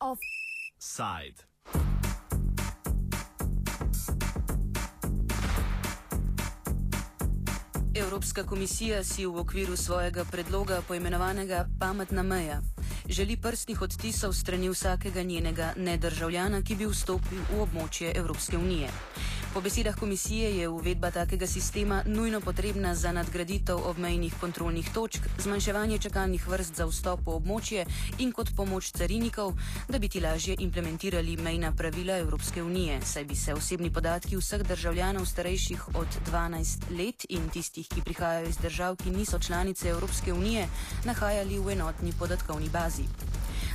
Offside. Evropska komisija si v okviru svojega predloga poimenovanega Pametna meja želi prstnih odtisov strani vsakega njenega nedržavljana, ki bi vstopil v območje Evropske unije. Po besedah komisije je uvedba takega sistema nujno potrebna za nadgraditev obmejnih kontrolnih točk, zmanjševanje čakalnih vrst za vstop v območje in kot pomoč carinikov, da bi ti lažje implementirali mejna pravila Evropske unije, saj bi se osebni podatki vseh državljanov starejših od 12 let in tistih, ki prihajajo iz držav, ki niso članice Evropske unije, nahajali v enotni podatkovni bazi.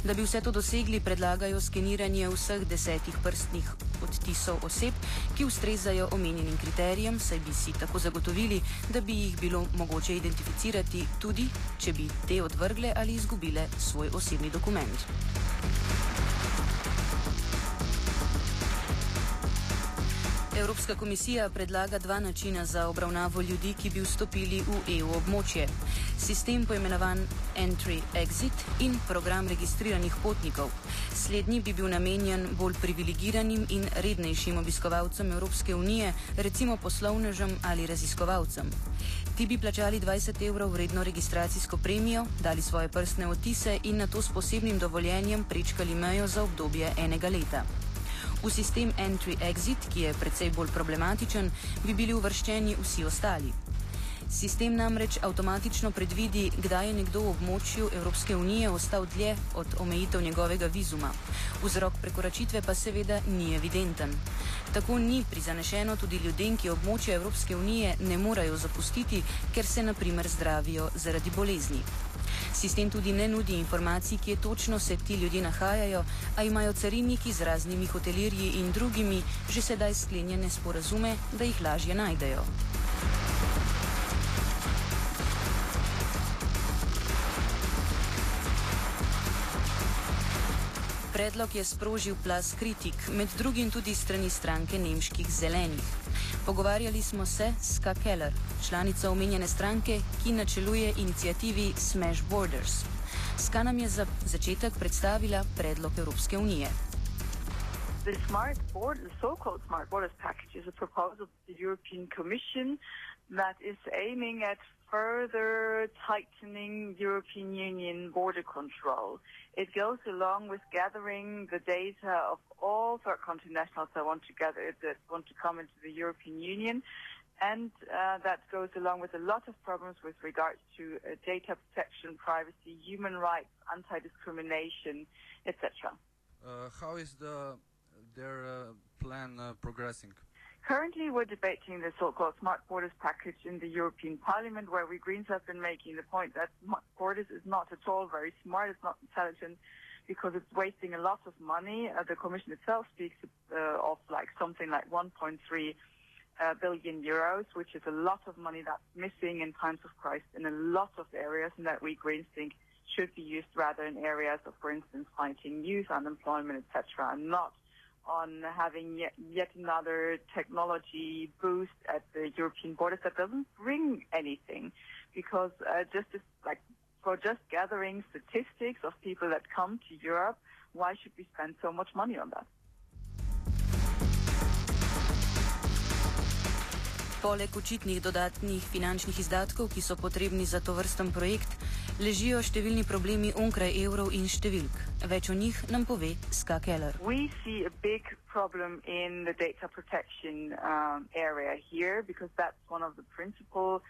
Da bi vse to dosegli, predlagajo skeniranje vseh desetih prstnih odtisov oseb, ki ustrezajo omenjenim kriterijem, saj bi si tako zagotovili, da bi jih bilo mogoče identificirati tudi, če bi te odvrgle ali izgubile svoj osebni dokument. Evropska komisija predlaga dva načina za obravnavo ljudi, ki bi vstopili v EU območje. Sistem poimenovan Entry-Exit in program registriranih potnikov. Slednji bi bil namenjen bolj privilegiranim in rednejšim obiskovalcem Evropske unije, recimo poslovnežem ali raziskovalcem. Ti bi plačali 20 evrov vredno registracijsko premijo, dali svoje prstne otise in na to s posebnim dovoljenjem prečkali mejo za obdobje enega leta. V sistem Entry-Exit, ki je precej bolj problematičen, bi bili uvrščeni vsi ostali. Sistem namreč avtomatično predvidi, kdaj je nekdo v območju Evropske unije ostal dlje od omejitev njegovega vizuma. Vzrok prekoračitve pa seveda ni evidenten. Tako ni prizanešeno tudi ljudem, ki območje Evropske unije ne morejo zapustiti, ker se naprimer zdravijo zaradi bolezni. Sistem tudi ne nudi informacij, kje točno se ti ljudje nahajajo, a imajo cariniki z raznimi hotelirji in drugimi že sedaj sklenjene sporazume, da jih lažje najdejo. Predlog je sprožil plas kritik, med drugim tudi strani stranke nemških zelenih. Pogovarjali smo se s Ska Keller, članico omenjene stranke, ki načeluje inicijativi Smash Borders. Ska nam je za začetek predstavila predlog Evropske unije. The smart board, the so-called smart borders package, is a proposal of the European Commission that is aiming at further tightening European Union border control. It goes along with gathering the data of all third country nationals that want to gather, that want to come into the European Union. And uh, that goes along with a lot of problems with regards to uh, data protection, privacy, human rights, anti-discrimination, etc. Uh, how is the their uh, plan uh, progressing? Currently, we're debating the so-called Smart Borders package in the European Parliament, where we Greens have been making the point that Smart Borders is not at all very smart, it's not intelligent, because it's wasting a lot of money. Uh, the Commission itself speaks uh, of like something like 1.3 uh, billion euros, which is a lot of money that's missing in times of crisis in a lot of areas, and that we Greens think should be used rather in areas of, for instance, fighting youth unemployment, etc., and not on having yet, yet another technology boost at the European borders that doesn't bring anything because uh, just like for just gathering statistics of people that come to Europe, why should we spend so much money on that? Poleg očitnih dodatnih finančnih izdatkov, ki so potrebni za to vrsten projekt, ležijo številni problemi onkraj evrov in številk. Več o njih nam pove Ska Keller. We see a big problem in the data protection um, area here because that's one of the principal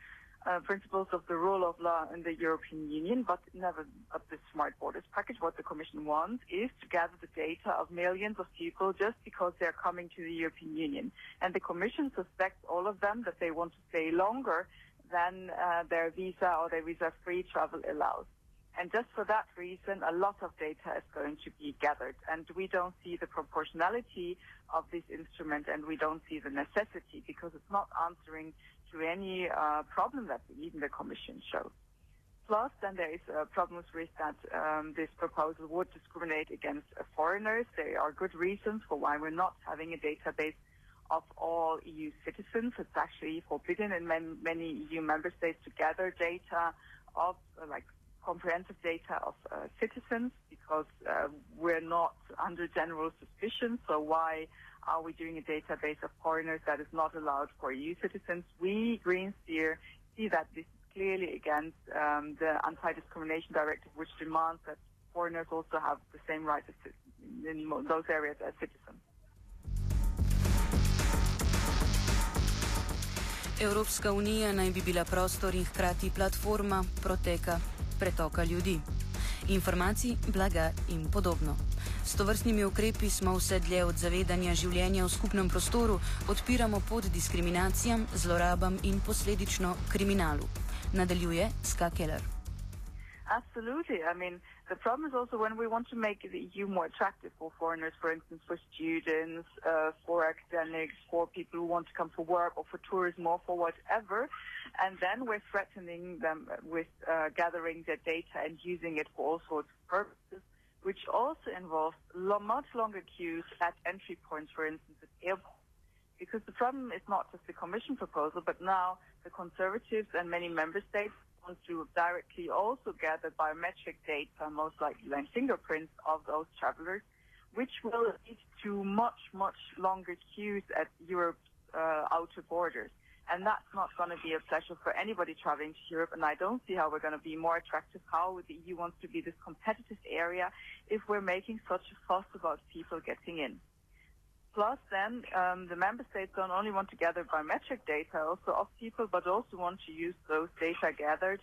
uh, principles of the rule of law in the European Union, but never of the smart borders package. What the Commission wants is to gather the data of millions of people just because they're coming to the European Union. And the Commission suspects all of them that they want to stay longer than uh, their visa or their visa-free travel allows. And just for that reason, a lot of data is going to be gathered. And we don't see the proportionality of this instrument and we don't see the necessity because it's not answering to any uh, problem that even the Commission shows. Plus, then there is uh, problems with that um, this proposal would discriminate against uh, foreigners. There are good reasons for why we're not having a database of all EU citizens. It's actually forbidden in many, EU member states to gather data of uh, like comprehensive data of uh, citizens because uh, we're not under general suspicion. So why are we doing a database of foreigners that is not allowed for EU citizens? We Greens here see that this is clearly against um, the anti-discrimination directive, which demands that foreigners also have the same rights in those areas as citizens. Evropska unija naj bi bila prostor in hkrati platforma proteka, pretoka ljudi, informacij, blaga in podobno. S tovrstnimi ukrepi smo vse dlje od zavedanja življenja v skupnem prostoru, odpiramo pot diskriminacijam, zlorabam in posledično kriminalu. Nadaljuje Ska Keller. Absolutely. I mean, the problem is also when we want to make the EU more attractive for foreigners, for instance, for students, uh, for academics, for people who want to come for work or for tourism or for whatever, and then we're threatening them with uh, gathering their data and using it for all sorts of purposes, which also involves lo- much longer queues at entry points, for instance, at airports. Because the problem is not just the Commission proposal, but now the Conservatives and many member states want to directly also gather biometric data, most likely like fingerprints of those travelers, which will lead to much, much longer queues at Europe's uh, outer borders. And that's not going to be a pleasure for anybody traveling to Europe. And I don't see how we're going to be more attractive, how the EU wants to be this competitive area if we're making such a fuss about people getting in. Plus, then um, the member states don't only want to gather biometric data also of people, but also want to use those data gathered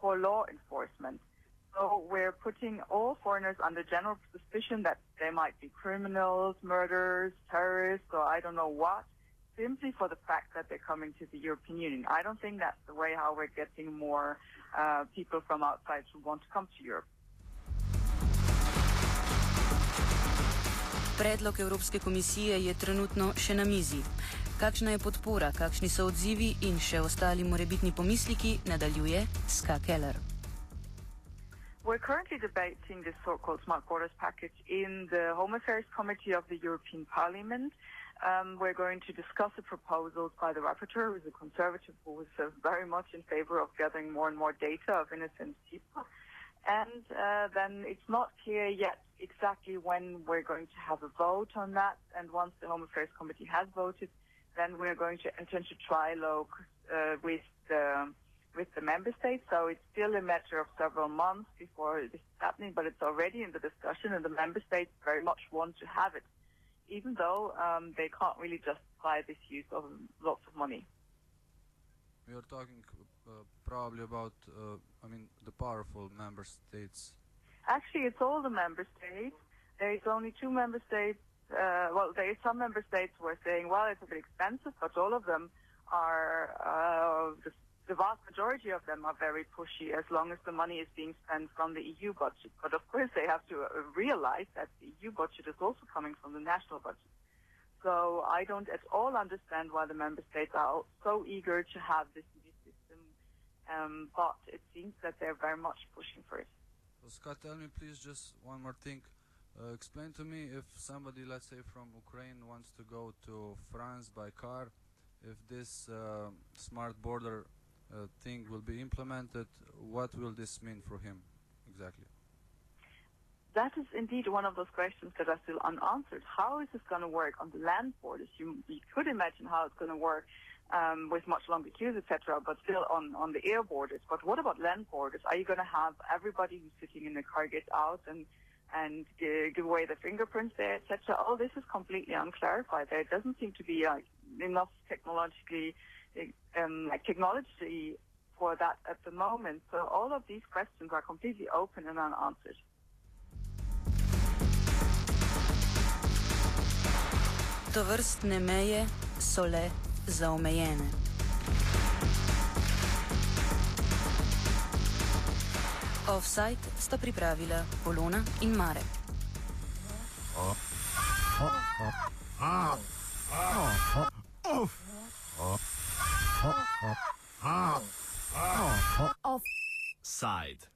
for law enforcement. So we're putting all foreigners under general suspicion that they might be criminals, murderers, terrorists, or I don't know what, simply for the fact that they're coming to the European Union. I don't think that's the way how we're getting more uh, people from outside who want to come to Europe. Predlog Evropske komisije je trenutno še na mizi. Kakšna je podpora, kakšni so odzivi in še ostali morebitni pomisliki, nadaljuje Ska Keller. We're currently debating this so-called Smart Borders package in the Home Affairs Committee of the European Parliament. Um, we're going to discuss the proposals by the rapporteur, who's a conservative, who is uh, very much in favor of gathering more and more data of innocent people. And uh, then it's not clear yet exactly when we're going to have a vote on that. And once the Home Affairs Committee has voted, then we're going to enter into trilogue uh, with the with the member states. So it's still a matter of several months before this is happening, but it's already in the discussion, and the member states very much want to have it, even though um, they can't really justify this use of lots of money. We are talking uh, probably about, uh, I mean, the powerful member states Actually, it's all the member states. There is only two member states. Uh, well, there is some member states who are saying, well, it's a bit expensive, but all of them are, uh, the, the vast majority of them are very pushy as long as the money is being spent from the EU budget. But of course, they have to uh, realize that the EU budget is also coming from the national budget. So I don't at all understand why the member states are so eager to have this new system, um, but it seems that they're very much pushing for it. Ska, tell me please just one more thing. Uh, explain to me if somebody, let's say from Ukraine, wants to go to France by car, if this uh, smart border uh, thing will be implemented, what will this mean for him exactly? That is indeed one of those questions that are still unanswered. How is this going to work on the land borders? You, you could imagine how it's going to work um, with much longer queues, etc., but still on, on the air borders. But what about land borders? Are you going to have everybody who's sitting in the car get out and and give away the fingerprints there, etc.? All this is completely unclarified. There doesn't seem to be uh, enough technologically um, like technology for that at the moment. So all of these questions are completely open and unanswered. To vrstne meje so le za omejene. Offside sta pripravila Polona in Mare. Offside.